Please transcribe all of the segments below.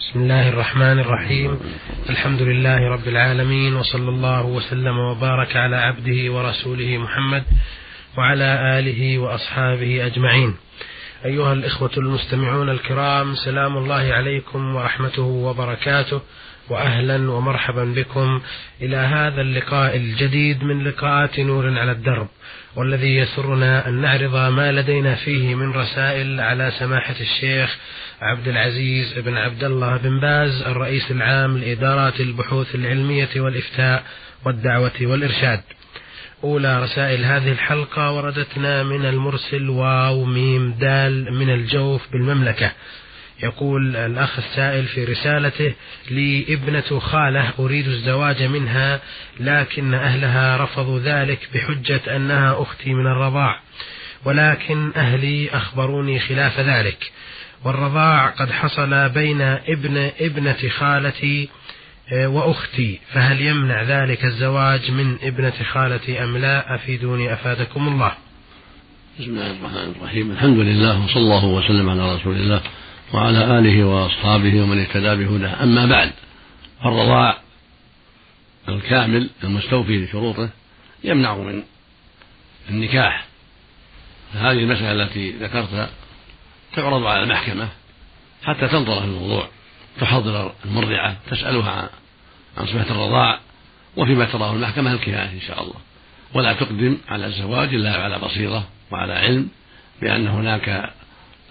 بسم الله الرحمن الرحيم الحمد لله رب العالمين وصلى الله وسلم وبارك على عبده ورسوله محمد وعلى آله وأصحابه أجمعين أيها الإخوة المستمعون الكرام سلام الله عليكم ورحمته وبركاته وأهلا ومرحبا بكم إلى هذا اللقاء الجديد من لقاءات نور على الدرب والذي يسرنا أن نعرض ما لدينا فيه من رسائل على سماحة الشيخ عبد العزيز بن عبد الله بن باز الرئيس العام لإدارات البحوث العلمية والإفتاء والدعوة والإرشاد. أولى رسائل هذه الحلقة وردتنا من المرسل واو ميم دال من الجوف بالمملكة. يقول الأخ السائل في رسالته لي ابنة خالة أريد الزواج منها لكن أهلها رفضوا ذلك بحجة أنها أختي من الرضاع ولكن أهلي أخبروني خلاف ذلك والرضاع قد حصل بين ابن ابنة خالتي آه، وأختي فهل يمنع ذلك الزواج من ابنة خالتي أم لا؟ أفيدوني أفادكم الله. بسم الله الرحمن الرحيم. الحمد لله وصلى الله وسلم على رسول الله. وعلى آله وأصحابه ومن اهتدى بهداه. أما بعد فالرضاع الكامل المستوفي لشروطه يمنع من النكاح. هذه المسألة التي ذكرتها تعرض على المحكمة حتى تنظر في الموضوع. تحضر المرضعة تسألها عن صفة الرضاع وفيما تراه المحكمة الكفاية إن شاء الله. ولا تقدم على الزواج إلا على بصيرة وعلى علم بأن هناك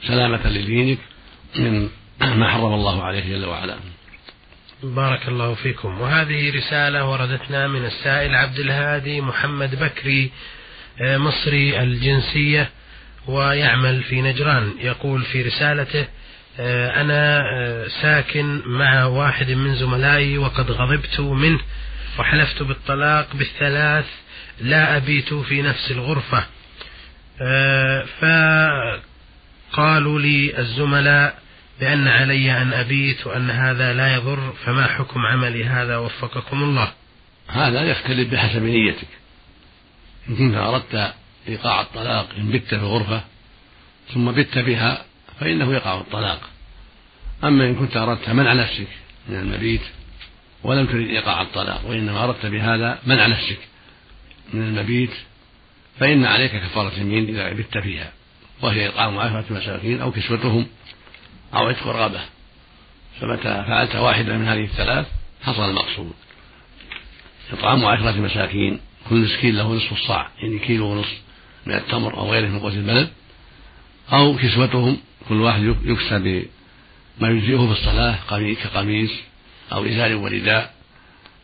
سلامة لدينك من ما حرم الله عليه جل وعلا. بارك الله فيكم. وهذه رسالة وردتنا من السائل عبد الهادي محمد بكري آه، مصري الجنسية ويعمل في نجران. يقول في رسالته آه، أنا آه، ساكن مع واحد من زملائي وقد غضبت منه وحلفت بالطلاق بالثلاث لا أبيت في نفس الغرفة. فقالوا لي الزملاء بأن علي أن أبيت وأن هذا لا يضر فما حكم عملي هذا؟ وفقكم الله. هذا يختلف بحسب نيتك. إن كنت أردت إيقاع الطلاق إن بت في غرفة ثم بت بها فإنه يقع الطلاق. أما إن كنت أردت منع نفسك من المبيت ولم تريد إيقاع الطلاق وإنما أردت بهذا منع نفسك من المبيت فإن عليك كفارة يمين إذا بت فيها. وهي إطعام عشرة مساكين أو كسوتهم أو عتق رغبة فمتى فعلت واحدة من هذه الثلاث حصل المقصود. إطعام عشرة مساكين كل مسكين له نصف الصاع يعني كيلو ونصف من التمر أو غيره من قوت البلد. أو كسوتهم كل واحد يكسى بما يجزئه في الصلاة كقميص أو إزار ورداء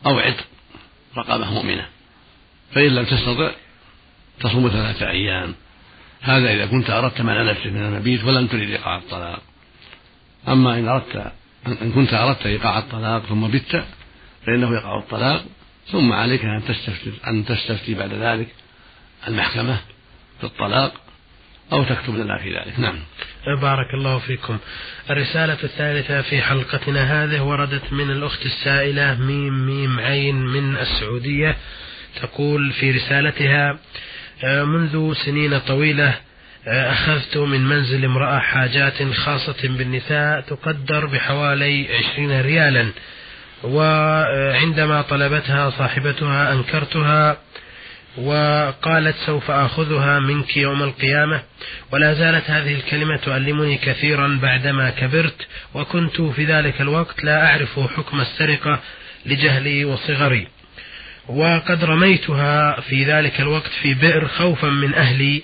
أو عتق رقبة مؤمنة. فإن لم تستطع تصوم ثلاثة أيام. هذا إذا كنت أردت منع نفسك من المبيت ولم تريد إيقاع الطلاق. أما إن أردت إن كنت أردت إيقاع الطلاق ثم بت فإنه يقع الطلاق ثم عليك أن تستفتي أن تستفتي بعد ذلك المحكمة في الطلاق أو تكتب لنا في ذلك. نعم. بارك الله فيكم. الرسالة الثالثة في حلقتنا هذه وردت من الأخت السائلة ميم ميم عين من السعودية تقول في رسالتها منذ سنين طويلة آه، أخذت من منزل امرأة حاجات خاصة بالنساء تقدر بحوالي عشرين ريالا. وعندما طلبتها صاحبتها أنكرتها وقالت سوف آخذها منك يوم القيامة. ولا زالت هذه الكلمة تؤلمني كثيرا بعدما كبرت وكنت في ذلك الوقت لا أعرف حكم السرقة لجهلي وصغري. وقد رميتها في ذلك الوقت في بئر خوفا من أهلي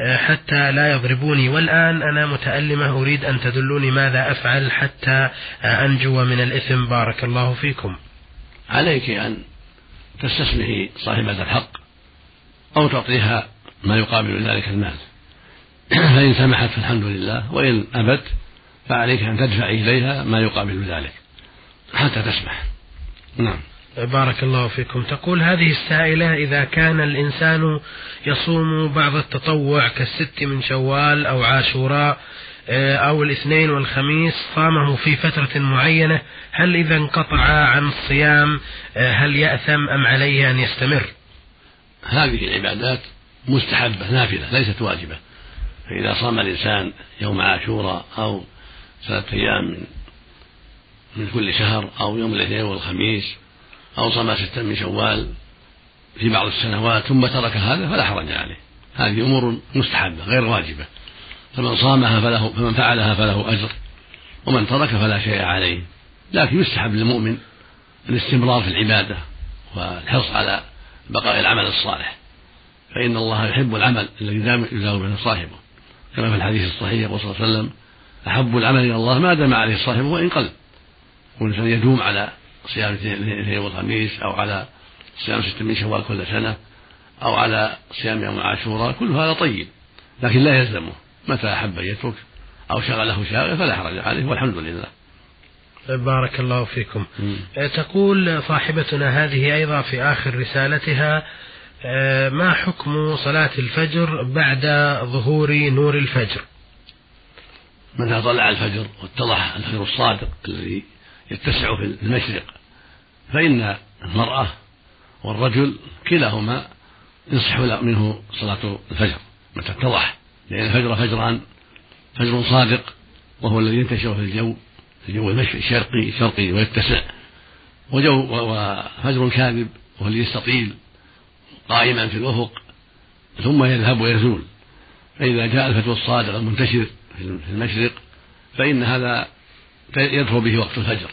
آه، حتى لا يضربوني. والآن أنا متألمة أريد أن تدلوني ماذا أفعل حتى آه، أنجو من الإثم. بارك الله فيكم. عليك أن تستسمحي صاحبة الحق أو تعطيها ما يقابل ذلك المال. فإن سمحت فالحمد لله وإن أبت فعليك أن تدفعي إليها ما يقابل ذلك حتى تسمح. نعم. بارك الله فيكم. تقول هذه السائلة إذا كان الإنسان يصوم بعض التطوع كالست من شوال أو عاشوراء آه، أو الاثنين والخميس صامه في فترة معينة هل إذا انقطع عن الصيام آه، هل يأثم أم عليه أن يستمر؟ هذه العبادات مستحبة نافلة ليست واجبة. فإذا صام الإنسان يوم عاشوراء أو ثلاثة أيام من من كل شهر أو يوم الاثنين والخميس أو صام ستا من شوال في بعض السنوات ثم ترك هذا فلا حرج عليه. هذه أمور مستحبة غير واجبة. فمن صامها فله فمن فعلها فله أجر ومن ترك فلا شيء عليه. لكن يستحب للمؤمن الاستمرار في العبادة والحرص على بقاء العمل الصالح. فإن الله يحب العمل الذي يداوم به صاحبه. كما في الحديث الصحيح يقول صلى الله عليه وسلم أحب العمل إلى الله ما دام عليه صاحبه وإن قل. والإنسان يدوم على صيام الاثنين والخميس أو على صيام ست من شوال كل سنة أو على صيام يوم عاشوراء كل هذا طيب لكن لا يلزمه. متى أحب أن يترك أو شغله شاغل فلا حرج عليه والحمد لله. بارك الله فيكم. مم. تقول صاحبتنا هذه أيضا في آخر رسالتها آه، ما حكم صلاة الفجر بعد ظهور نور الفجر؟ متى طلع الفجر واتضح الفجر الصادق الذي يتسع في المشرق. فإن المرأة والرجل كلاهما يصح منه صلاة الفجر متى اتضح. لأن الفجر فجران فجر صادق وهو الذي ينتشر في الجو في الجو الشرقي شرقي ويتسع. وجو وفجر كاذب وهو الذي يستطيل قائما في الأفق ثم يذهب ويزول. فإذا جاء الفتوى الصادق المنتشر في المشرق فإن هذا يدخل به وقت الفجر.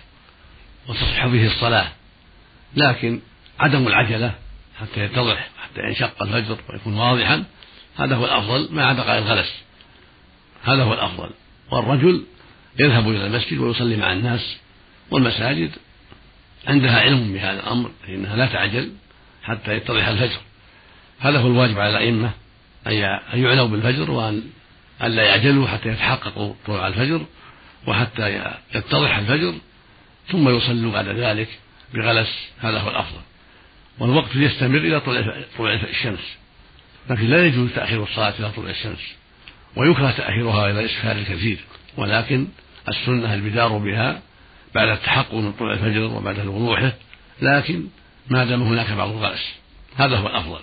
وتصح به الصلاة. لكن عدم العجلة حتى يتضح حتى ينشق الفجر ويكون واضحا هذا هو الأفضل مع بقاء الغلس. هذا هو الأفضل. والرجل يذهب إلى المسجد ويصلي مع الناس والمساجد عندها علم بهذا الأمر فإنها لا تعجل حتى يتضح الفجر. هذا هو الواجب على الأئمة أن يعنوا بالفجر وأن ألا يعجلوا حتى يتحققوا طلوع الفجر وحتى يتضح الفجر ثم يصلوا بعد ذلك بغلس. هذا هو الأفضل. والوقت يستمر إلى طلوع الشمس. لكن لا يجوز تأخير الصلاة إلى طلوع الشمس. ويكره تأخيرها إلى إسفار الكثير. ولكن السنة البدار بها بعد التحقق من طلوع الفجر وبعد وضوحه لكن ما دام هناك بعض الغلس. هذا هو الأفضل.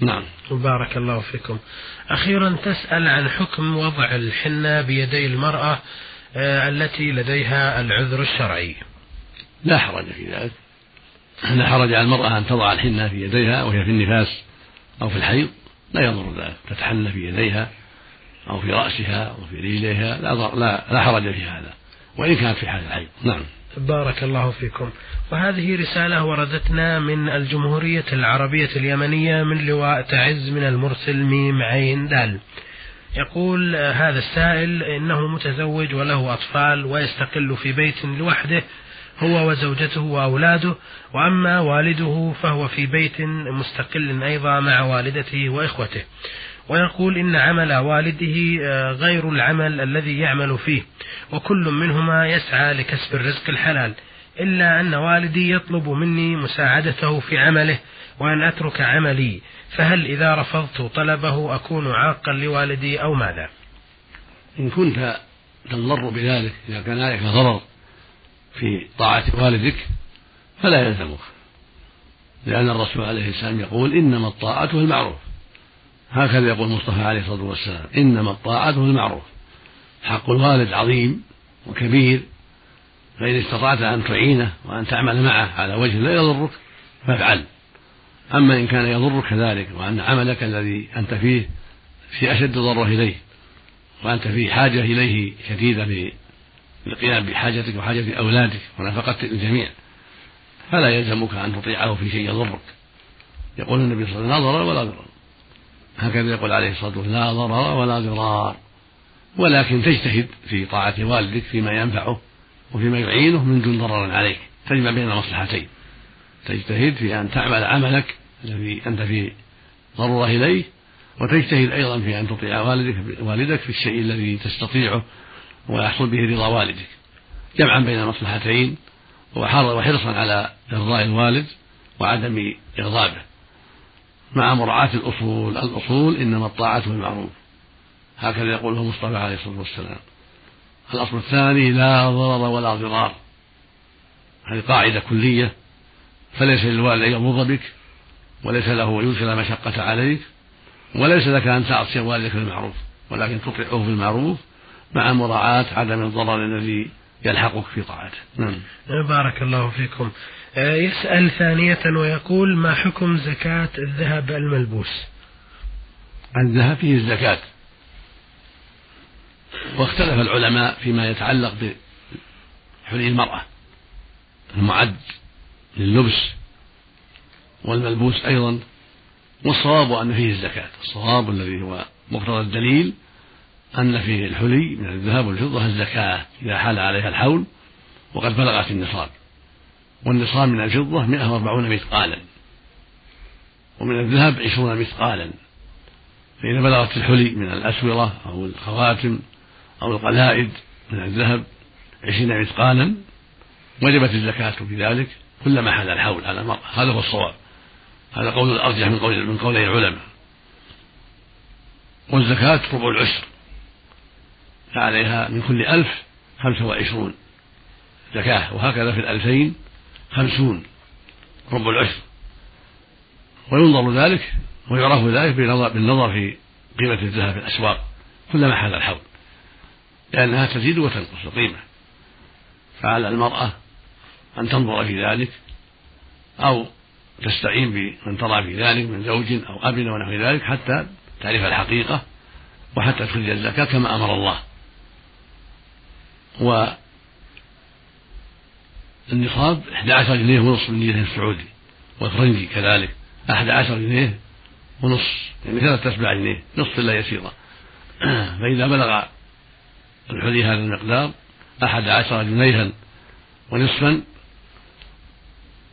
نعم. بارك الله فيكم. أخيرا تسأل عن حكم وضع الحنة بيدي المرأة التي لديها العذر الشرعي. لا حرج في ذلك. لا حرج على المرأة أن تضع الحنة في يديها وهي في النفاس أو في الحيض. لا يضر ذلك. تتحنى في يديها أو في رأسها أو في رجليها. لا, لا, لا حرج في هذا. وإن كانت في حال الحيض. نعم. بارك الله فيكم. وهذه رسالة وردتنا من الجمهورية العربية اليمنية من لواء تعز من المرسل ميم عين دال. يقول هذا السائل إنه متزوج وله أطفال ويستقل في بيت لوحده هو وزوجته وأولاده وأما والده فهو في بيت مستقل أيضا مع والدته وإخوته. ويقول إن عمل والده آه، غير العمل الذي يعمل فيه وكل منهما يسعى لكسب الرزق الحلال إلا أن والدي يطلب مني مساعدته في عمله وأن أترك عملي فهل إذا رفضت طلبه أكون عاقا لوالدي أو ماذا؟ إن كنت تضر بذلك إذا كان عليك ضرر في طاعة والدك فلا يلزمك. لأن الرسول عليه السلام يقول إنما الطاعة المعروف. هكذا يقول المصطفى عليه الصلاة والسلام إنما الطاعة المعروف. حق الوالد عظيم وكبير فإن استطعت أن تعينه وأن تعمل معه على وجه لا يضرك فافعل. أما إن كان يضرك ذلك وأن عملك الذي أنت فيه في أشد ضره إليه وأنت في حاجة إليه شديدة للقيام بحاجتك وحاجة أولادك ونفقة الجميع فلا يلزمك أن تطيعه في شيء يضرك. يقول النبي صلى الله عليه وسلم لا ضرر ولا ضرر. هكذا يقول عليه الصلاة والسلام لا ضرر ولا ضرار. ولكن تجتهد في طاعة والدك فيما ينفعه وفيما يعينه من دون ضرر عليك تجمع بين المصلحتين تجتهد في أن تعمل عملك الذي أنت في ضرورة إليه وتجتهد أيضا في أن تطيع والدك والدك في الشيء الذي تستطيعه ويحصل به رضا والدك. جمعا بين المصلحتين وحرصا على إرضاء الوالد وعدم إغضابه. مع مراعاة الأصول الأصول إنما الطاعة بالمعروف هكذا يقوله المصطفى عليه الصلاة والسلام. الأصل الثاني لا ضرر ولا ضرار. هذه قاعدة كلية فليس للوالد أن يضر بك وليس له أن يدخل مشقة عليك وليس لك أن تعصي والدك بالمعروف ولكن تطيعه بالمعروف مع مراعاة عدم الضرر الذي يلحقك في طاعته. نعم. بارك الله فيكم. آه، يسأل ثانية ويقول ما حكم زكاة الذهب الملبوس؟ الذهب فيه الزكاة. واختلف العلماء فيما يتعلق بحلي المرأة المعد. لللبس والملبوس أيضا والصواب أن فيه الزكاة. الصواب الذي هو مقتضى الدليل أن في الحلي من الذهب والفضة الزكاة إذا حال عليها الحول وقد بلغت النصاب. والنصاب من الفضة 140 مثقالا ومن الذهب 20 مثقالا فإذا بلغت الحلي من الأسورة أو الخواتم أو القلائد من الذهب 20 مثقالا وجبت الزكاة في ذلك كلما حال الحول على المرأة هذا هو الصواب. هذا قول الأرجح من قول من قولي العلماء. والزكاة ربع العشر. فعليها من كل ألف خمسة وعشرون. زكاة وهكذا في الألفين خمسون ربع العشر. وينظر ذلك ويعرف ذلك بالنظر في قيمة الذهب في الأسواق كلما حال الحول. لأنها تزيد وتنقص القيمة فعلى المرأة أن تنظر في ذلك أو تستعين بمن ترى في ذلك من زوج أو أب ونحو ذلك حتى تعرف الحقيقة وحتى تخرج الزكاة كما أمر الله. والنصاب 11 جنيه ونصف من جنيه السعودي والفرنجي كذلك 11 جنيه ونصف يعني ثلاثة أسباع جنيه نصف إلا يسيرة. فإذا بلغ الحلي هذا المقدار أحد عشر جنيها ونصفا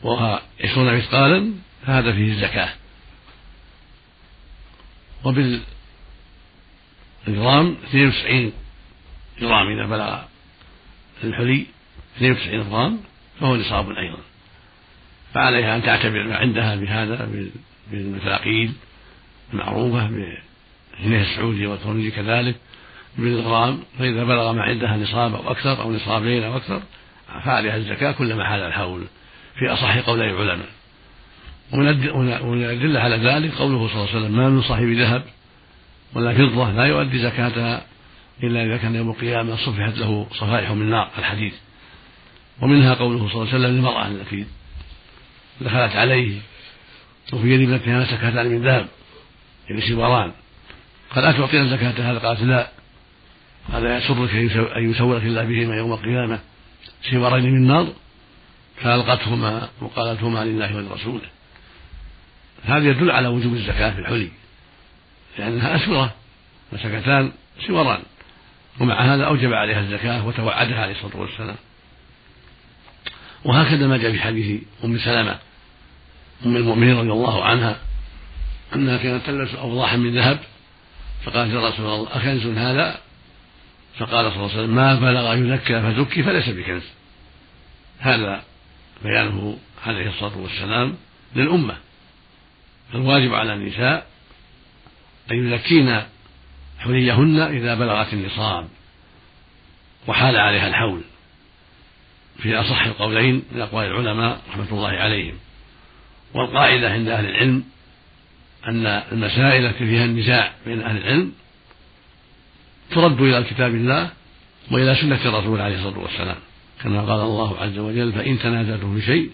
وها عشرون مثقالا فهذا فيه الزكاة. وبالجرام 92 جرام إذا بلغ الحلي 92 غرام فهو نصاب أيضا. فعليها أن تعتبر ما عندها بهذا بالمثاقيل المعروفة بالجنيه السعودي والفرنجي كذلك بالغرام فإذا بلغ ما عندها نصاب أو أكثر أو نصابين أو أكثر فعليها الزكاة كلما حال الحول. في أصح قولي العلماء ومن الأدلة على ذلك قوله صلى الله عليه وسلم ما من صاحب ذهب ولا فضة لا يؤدي زكاتها إلا إذا كان يوم القيامة صفحت له صفائح من نار الحديث ومنها قوله صلى الله عليه وسلم للمرأة التي دخلت عليه وفي يد ابنتها سكتان من ذهب يعني سواران. قال أتعطينا زكاة هذا قالت لا. هذا يسرك أن يسورك الله بهما يوم القيامة سوارين من نار فألقتهما وقالتهما لله ولرسوله. هذا يدل على وجوب الزكاة في الحلي لأنها أسورة وسكتان سوران ومع هذا أوجب عليها الزكاة وتوعدها عليه الصلاة والسلام. وهكذا ما جاء في حديث أم سلمة أم المؤمنين رضي الله عنها أنها كانت تلبس أوضاحا من ذهب فقالت يا رسول الله أكنز هذا؟ فقال صلى الله عليه وسلم ما بلغ يزكى فزكي فليس بكنز. هذا بيانه عليه الصلاة والسلام للأمة. فالواجب على النساء أن يزكين حليهن إذا بلغت النصاب وحال عليها الحول. في أصح القولين من أقوال العلماء رحمة الله عليهم. والقاعدة عند أهل العلم أن المسائل التي فيها النزاع بين أهل العلم ترد إلى كتاب الله وإلى سنة الرسول عليه الصلاة والسلام. كما قال الله عز وجل فإن تنازعتم في شيء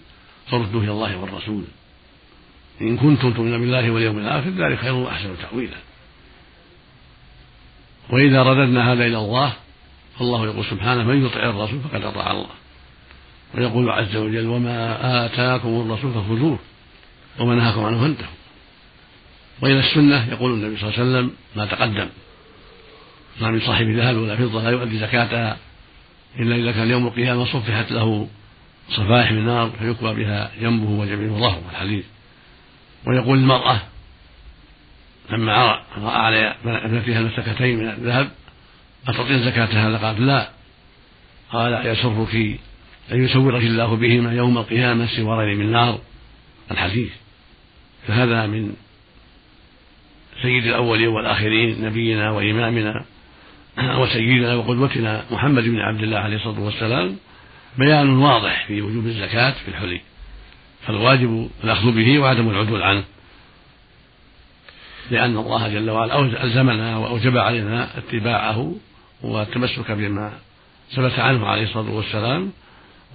فردوه إلى الله والرسول. إن كنتم تؤمنون بالله واليوم الآخر ذلك خير وأحسن تأويلا. وإذا رددنا هذا إلى الله فالله يقول سبحانه من يطع الرسول فقد أطاع الله. ويقول عز وجل وما آتاكم الرسول فخذوه وما نهاكم عنه فانتهوا. وإلى السنة يقول النبي صلى الله عليه وسلم ما تقدم ما من صاحب ذهب ولا فضة لا يؤدي زكاتها إلا إذا كان يوم القيامة صفحت له صفائح من نار فيكوى بها جنبه وجبينه وظهره الحديث ويقول المرأة لما رأى على ابنتها المسكتين من الذهب أتعطين زكاة هذا قالت لا. قال يسرك أن يسورك الله بهما يوم القيامة سوارين من نار الحديث فهذا من سيد الأولين والآخرين نبينا وإمامنا. وسيدنا وقدوتنا محمد بن عبد الله عليه الصلاة والسلام بيان واضح في وجوب الزكاة في الحلي. فالواجب الأخذ به وعدم العدول عنه. لأن الله جل وعلا ألزمنا وأوجب علينا اتباعه والتمسك بما ثبت عنه عليه الصلاة والسلام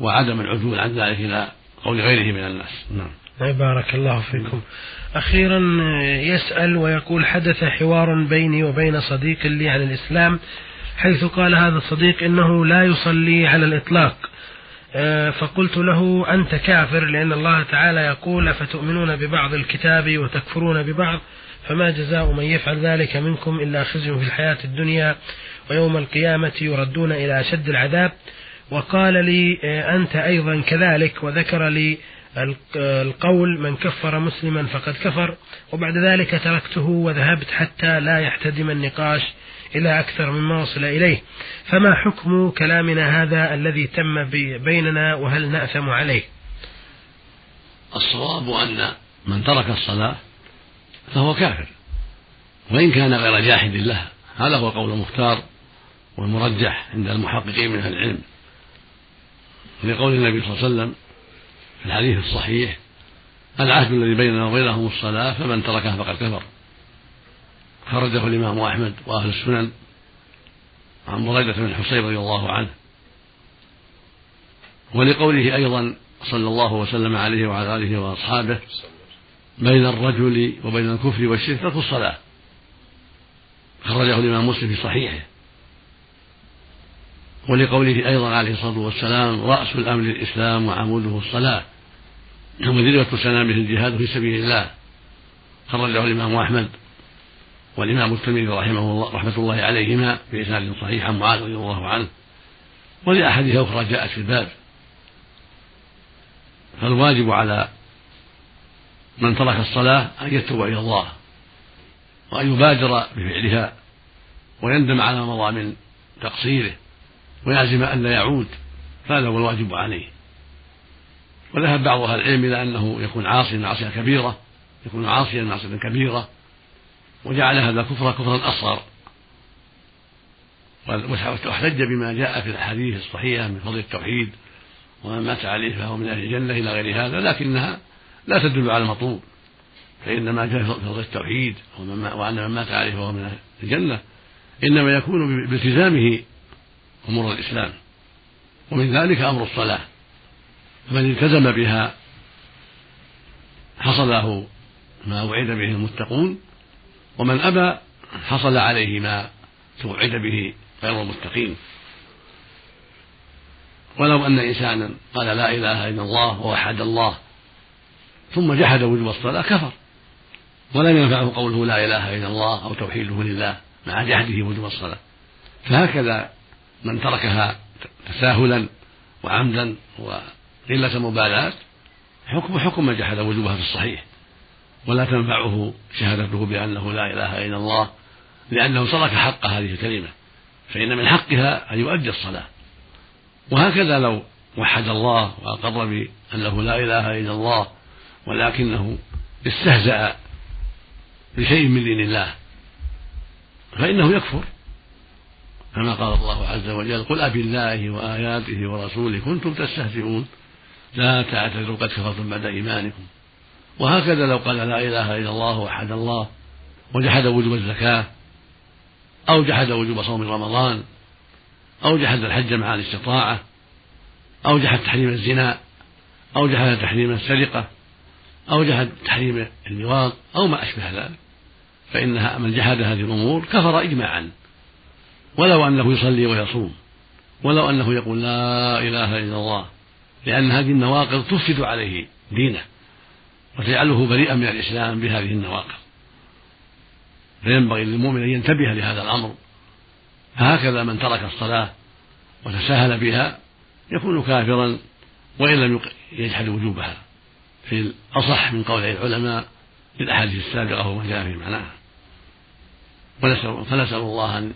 وعدم العدول عن ذلك إلى قول غيره من الناس. نعم. بارك الله فيكم. أخيرا يسأل ويقول حدث حوار بيني وبين صديق لي عن الإسلام حيث قال هذا الصديق إنه لا يصلي على الإطلاق. آه، فقلت له أنت كافر لأن الله تعالى يقول أفتؤمنون ببعض الكتاب وتكفرون ببعض؟ فما جزاء من يفعل ذلك منكم إلا خزي في الحياة الدنيا ويوم القيامة يردون إلى أشد العذاب. وقال لي آه، أنت أيضا كذلك وذكر لي القول من كفر مسلما فقد كفر وبعد ذلك تركته وذهبت حتى لا يحتدم النقاش إلى أكثر مما وصل إليه. فما حكم كلامنا هذا الذي تم بيننا وهل نأثم عليه؟ الصواب أن من ترك الصلاة فهو كافر وإن كان غير جاحد له هذا هو قول المختار والمرجح عند المحققين من أهل العلم. لقول النبي صلى الله عليه وسلم في الحديث الصحيح. العهد الذي بيننا وبينهم الصلاة فمن تركها فقد كفر. خرجه الإمام أحمد وأهل السنن عن بريدة بن الحصيب رضي الله عنه. ولقوله أيضا صلى الله وسلم عليه وعلى آله وأصحابه بين الرجل وبين الكفر والشرك ترك الصلاة. خرجه الإمام مسلم في صحيحه. ولقوله أيضا عليه الصلاة والسلام رأس الأمر الإسلام وعموده الصلاة. وذروة سنامه الجهاد في سبيل الله. خرجه الإمام أحمد والإمام الترمذي رحمه الله رحمة الله عليهما في إسناد صحيح عن معاذ رضي الله عنه. ولأحاديث أخرى جاءت في الباب. فالواجب على من ترك الصلاة أن يتوب إلى الله وأن يبادر بفعلها ويندم على ما مضى من تقصيره ويعزم أن لا يعود. فهذا هو الواجب عليه. وذهب بعض أهل العلم إلى أنه يكون عاصيا معصية كبيرة يكون عاصيا معصية كبيرة وجعل هذا كفر كفرا أصغر. واحتج بما جاء في الأحاديث الصحيحة من فضل التوحيد ومن مات عليه فهو من أهل الجنة إلى غير هذا لكنها لا تدل على المطلوب. فإن ما جاء في فضل التوحيد وأن من مات عليه فهو من أهل الجنة. إنما يكون بالتزامه أمور الإسلام. ومن ذلك أمر الصلاة. فمن التزم بها حصل له ما وعد به المتقون ومن أبى حصل عليه ما توعد به غير المتقين. ولو أن إنسانا قال لا إله إلا الله ووحد الله ثم جحد وجوب الصلاة كفر ولم ينفعه قوله لا إله إلا الله أو توحيده لله مع جحده وجوب الصلاة. فهكذا من تركها تساهلا وعمدا وقلة مبالاة حكم حكم من جحد وجوبها في الصحيح. ولا تنفعه شهادته بأنه لا إله إلا الله لأنه ترك حق هذه الكلمة. فإن من حقها أن يؤدي الصلاة. وهكذا لو وحد الله وأقر بأنه لا إله إلا الله ولكنه استهزأ بشيء من دين الله فإنه يكفر. كما قال الله عز وجل قل أبي الله وآياته ورسوله كنتم تستهزئون. لا تعتذروا قد كفرتم بعد إيمانكم. وهكذا لو قال لا إله إلا الله وحد الله وجحد وجوب الزكاة أو جحد وجوب صوم رمضان أو جحد الحج مع الاستطاعة أو جحد تحريم الزنا أو جحد تحريم السرقة أو جحد تحريم اللواط أو ما أشبه ذلك. فإنها من جحد هذه الأمور كفر إجماعا. ولو أنه يصلي ويصوم ولو أنه يقول لا إله إلا الله لأن هذه النواقض تفسد عليه دينه وتجعله بريئا من الإسلام بهذه النواقض. فينبغي للمؤمن أن ينتبه لهذا الأمر. فهكذا من ترك الصلاة وتساهل بها يكون كافرا وإن لم يجحد وجوبها. في الأصح من قول العلماء في الأحاديث السابقة وما جاء في معناها. فنسأل الله أن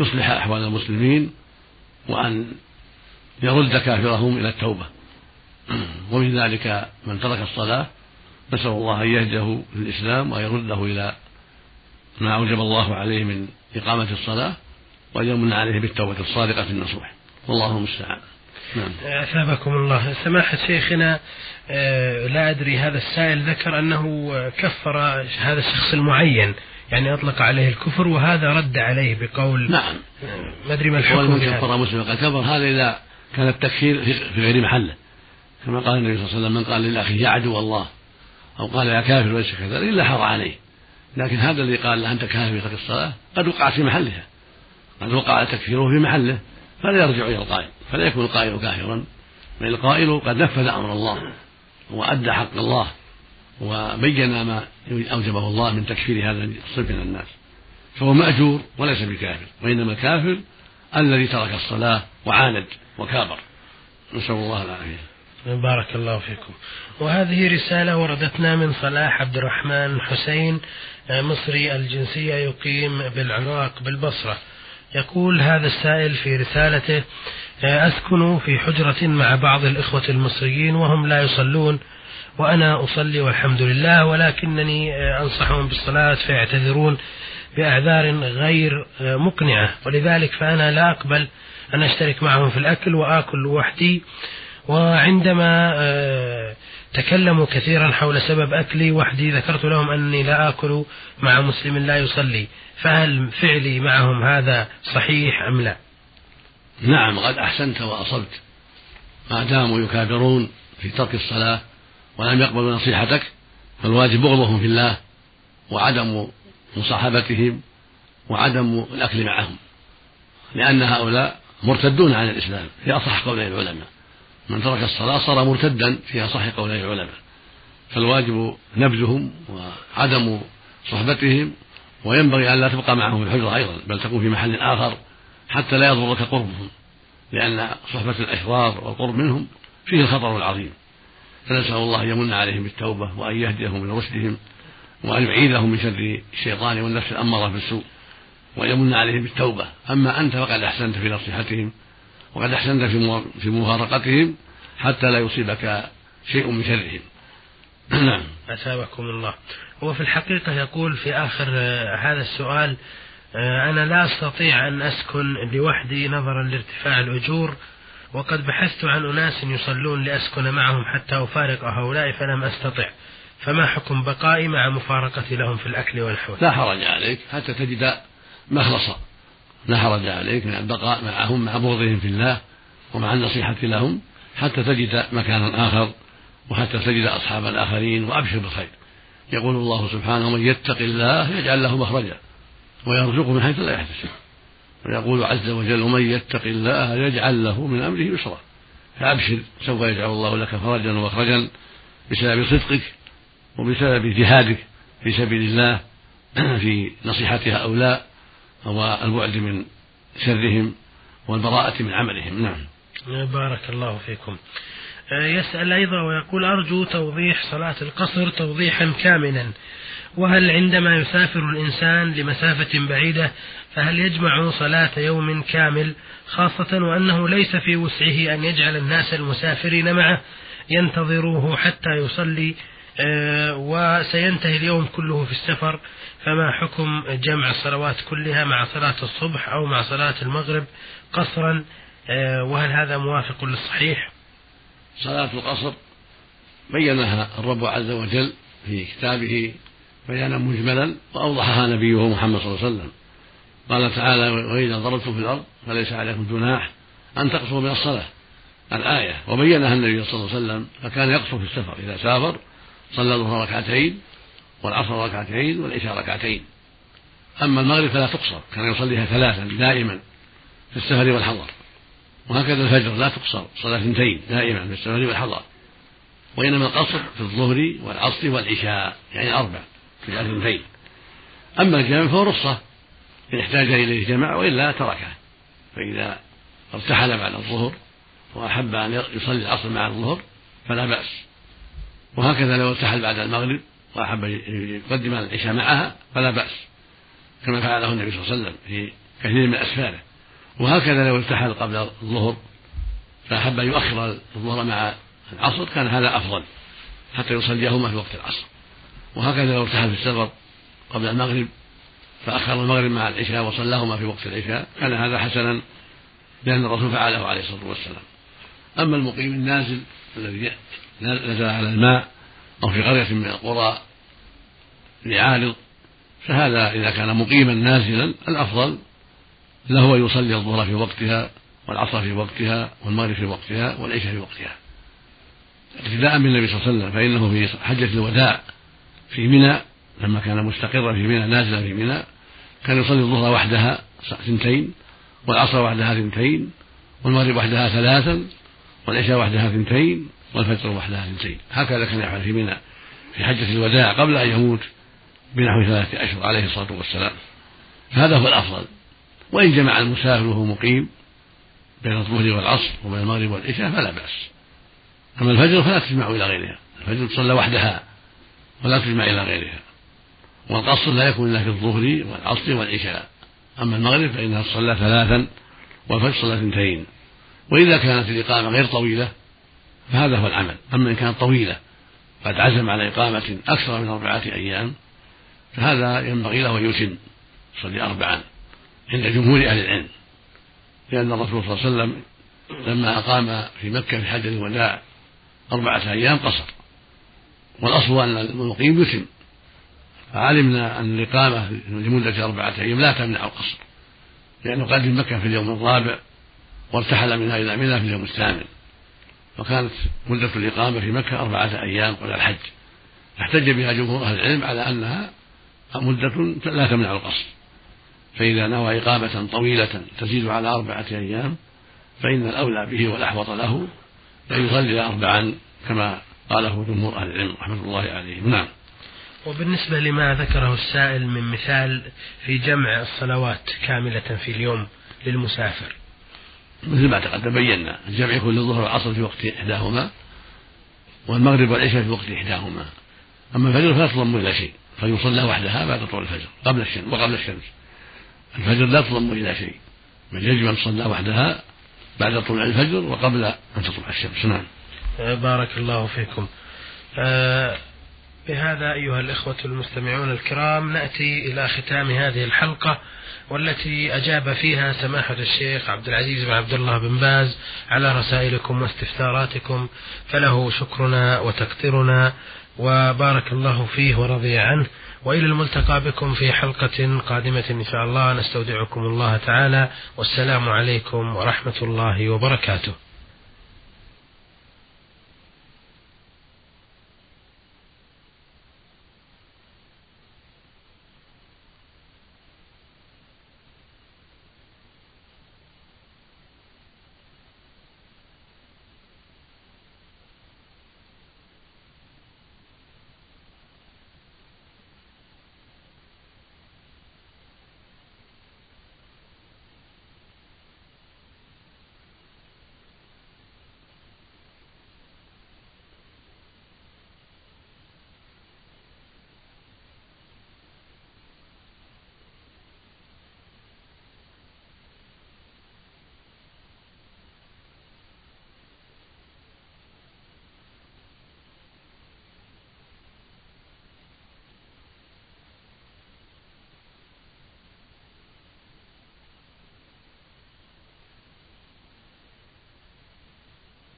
يصلح أحوال المسلمين وأن يرد كافرهم إلى التوبة. ومن ذلك من ترك الصلاة نسأل الله أن يهده للإسلام وأن يرده إلى ما أوجب الله عليه من إقامة الصلاة وأن يمن عليه بالتوبة الصادقة النصوح. والله المستعان. نعم. أثابكم الله. سماحة شيخنا آه، لا أدري هذا السائل ذكر أنه كفر هذا الشخص المعين يعني أطلق عليه الكفر وهذا رد عليه بقول نعم. ما أدري ما الحكم كفر مسلم قد كفر. هذا إذا كان التكفير في غير محله كما قال النبي صلى الله عليه وسلم من قال للأخ يا عدو الله أو قال يا كافر وليس كذلك إلا حر عليه. لكن هذا الذي قال له أنت كافر في الصلاة قد وقع في محلها. قد وقع تكفيره في محله فلا يرجع إلى القائل فلا يكون القائل كافرا بل القائل قد نفذ أمر الله وأدى حق الله وبين ما أوجبه الله من تكفير هذا الصنف من الناس. فهو مأجور وليس بكافر وإنما الكافر الذي ترك الصلاة وعاند وكابر. نسأل الله العافية. بارك الله فيكم. وهذه رسالة وردتنا من صلاح عبد الرحمن حسين مصري الجنسية يقيم بالعراق بالبصرة. يقول هذا السائل في رسالته أسكن في حجرة مع بعض الإخوة المصريين وهم لا يصلون وأنا أصلي والحمد لله ولكنني أنصحهم بالصلاة فيعتذرون بأعذار غير مقنعة. ولذلك فأنا لا أقبل أن أشترك معهم في الأكل وآكل وحدي وعندما آه، تكلموا كثيرا حول سبب أكلي وحدي ذكرت لهم أني لا آكل مع مسلم لا يصلي. فهل فعلي معهم هذا صحيح أم لا؟ نعم قد أحسنت وأصبت. ما داموا يكابرون في ترك الصلاة ولم يقبلوا نصيحتك فالواجب بغضهم في الله وعدم مصاحبتهم وعدم الأكل معهم. لأن هؤلاء مرتدون عن الإسلام في أصح قولي العلماء. من ترك الصلاة صار مرتدا في أصح قولي العلماء. فالواجب نبذهم وعدم صحبتهم وينبغي أن لا تبقى معهم في الحجرة أيضا بل تكون في محل آخر حتى لا يضرك قربهم لأن صحبة الأشرار والقرب منهم فيه الخطر العظيم. فنسأل الله أن يمن عليهم بالتوبة وأن يهديهم من رشدهم وأن يعيذهم من شر الشيطان والنفس الأمارة بالسوء وأن يمن عليهم بالتوبة. أما أنت فقد أحسنت في نصيحتهم وقد أحسنت في في مفارقتهم حتى لا يصيبك شيء من شرهم. نعم. أثابكم الله. هو في الحقيقة يقول في آخر آه، هذا السؤال آه، أنا لا أستطيع أن أسكن لوحدي نظرا لارتفاع الأجور وقد بحثت عن أناس يصلون لأسكن معهم حتى أفارق هؤلاء فلم أستطع. فما حكم بقائي مع مفارقتي لهم في الأكل والحول؟ لا حرج عليك حتى تجد مخلصا لا حرج عليك من البقاء معهم مع بغضهم في الله ومع النصيحة لهم حتى تجد مكانا آخر وحتى تجد أصحابا آخرين وأبشر بالخير. يقول الله سبحانه من يتق الله يجعل له مخرجا ويرزقه من حيث لا يحتسب. ويقول عز وجل ومن يتق الله يجعل له من أمره يسرا. فأبشر سوف يجعل الله لك فرجا ومخرجا بسبب صدقك وبسبب جهادك في سبيل الله في نصيحة هؤلاء. والبعد من شرهم والبراءة من عملهم. نعم. بارك الله فيكم. آه، يسأل أيضا ويقول أرجو توضيح صلاة القصر توضيحا كاملا. وهل عندما يسافر الإنسان لمسافة بعيدة فهل يجمع صلاة يوم كامل خاصة وأنه ليس في وسعه أن يجعل الناس المسافرين معه ينتظروه حتى يصلي وسينتهي اليوم كله في السفر فما حكم جمع الصلوات كلها مع صلاة الصبح أو مع صلاة المغرب قصرا؟ آه، وهل هذا موافق للصحيح؟ صلاة القصر بينها الرب عز وجل في كتابه بيانا مجملا وأوضحها نبيه محمد صلى الله عليه وسلم. قال تعالى وإذا ضربتم في الأرض فليس عليكم جناح أن تقصروا من الصلاة. الآية وبينها النبي صلى الله عليه وسلم فكان يقصر في السفر إذا سافر صلى الظهر ركعتين والعصر ركعتين والعشاء ركعتين. أما المغرب فلا تقصر كان يصليها ثلاثا دائما في السفر والحضر. وهكذا الفجر لا تقصر صلاة اثنتين دائما في السفر والحضر. وإنما القصر في الظهر والعصر والعشاء يعني أربع في اثنتين. أما الجمع فهو رخصة إن احتاج إليه جمع وإلا تركه. فإذا ارتحل بعد الظهر وأحب أن يصلي العصر مع الظهر فلا بأس. وهكذا لو ارتحل بعد المغرب وأحب يقدم العشاء معها فلا بأس. كما فعله النبي صلى الله عليه وسلم في كثير من أسفاره. وهكذا لو ارتحل قبل الظهر فأحب أن يؤخر الظهر مع العصر كان هذا أفضل حتى يصليهما في وقت العصر. وهكذا لو ارتحل في السفر قبل المغرب فأخر المغرب مع العشاء وصلاهما في وقت العشاء كان هذا حسنا لأن الرسول فعله عليه الصلاة والسلام. أما المقيم النازل الذي نزل على الماء أو في قرية من القرى لعارض فهذا إذا كان مقيما نازلا الأفضل له أن يصلي الظهر في وقتها والعصر في وقتها والمغرب في وقتها والعشاء في وقتها. ابتداء بالنبي صلى الله عليه وسلم فإنه في حجة الوداع في منى لما كان مستقرا في منى نازلا في منى كان يصلي الظهر وحدها ثنتين والعصر وحدها ثنتين والمغرب وحدها ثلاثا والعشاء وحدها ثنتين والفجر وحدها ثنتين هكذا كان يفعل في منى في حجة الوداع قبل أن يموت بنحو ثلاثة أشهر عليه الصلاة والسلام. فهذا هو الأفضل. وإن جمع المسافر وهو مقيم بين الظهر والعصر وبين المغرب والعشاء فلا بأس. أما الفجر فلا تجمع إلى غيرها. الفجر تصلى وحدها ولا تجمع إلى غيرها. والقصر لا يكون إلا في الظهر والعصر والعشاء. أما المغرب فإنها تصلى ثلاثا والفجر صلى اثنتين. وإذا كانت الإقامة غير طويلة فهذا هو العمل. أما إن كانت طويلة قد عزم على إقامة أكثر من أربعة أيام فهذا ينبغي له أن يتم يصلي أربعا عند جمهور أهل العلم. لأن الرسول صلى الله عليه وسلم لما أقام في مكة في حج الوداع أربعة أيام قصر. والأصل أن المقيم يتم. فعلمنا أن الإقامة لمدة أربعة أيام لا تمنع القصر لأنه قدم مكة في اليوم الرابع وارتحل منها إلى منى في اليوم الثامن. وكانت مدة الإقامة في مكة أربعة أيام قبل الحج. احتج بها جمهور أهل العلم على أنها مدة لا تمنع القصر. فإذا نوى إقامة طويلة تزيد على أربعة أيام فإن الأولى به والأحوط له أن يصلي أربعا كما قاله جمهور أهل العلم رحمة الله عليهم. نعم. وبالنسبة لما ذكره السائل من مثال في جمع الصلوات كاملة في اليوم للمسافر. مثل ما تقدم بينا الجمع يكون للظهر والعصر في وقت إحداهما والمغرب والعشاء في وقت إحداهما. أما الفجر فلا تضم إلى شيء فيصلى وحدها بعد طلوع الفجر قبل الشمس وقبل الشمس. الفجر لا تضم إلى شيء بل يجب أن تصلى وحدها بعد طلوع الفجر وقبل أن تطلع الشمس. نعم. بارك الله فيكم. آه بهذا أيها الإخوة المستمعون الكرام نأتي إلى ختام هذه الحلقة والتي أجاب فيها سماحة الشيخ عبد العزيز بن عبد الله بن باز على رسائلكم واستفساراتكم. فله شكرنا وتقديرنا وبارك الله فيه ورضي عنه. وإلى الملتقى بكم في حلقة قادمة إن شاء الله. نستودعكم الله تعالى. والسلام عليكم ورحمة الله وبركاته.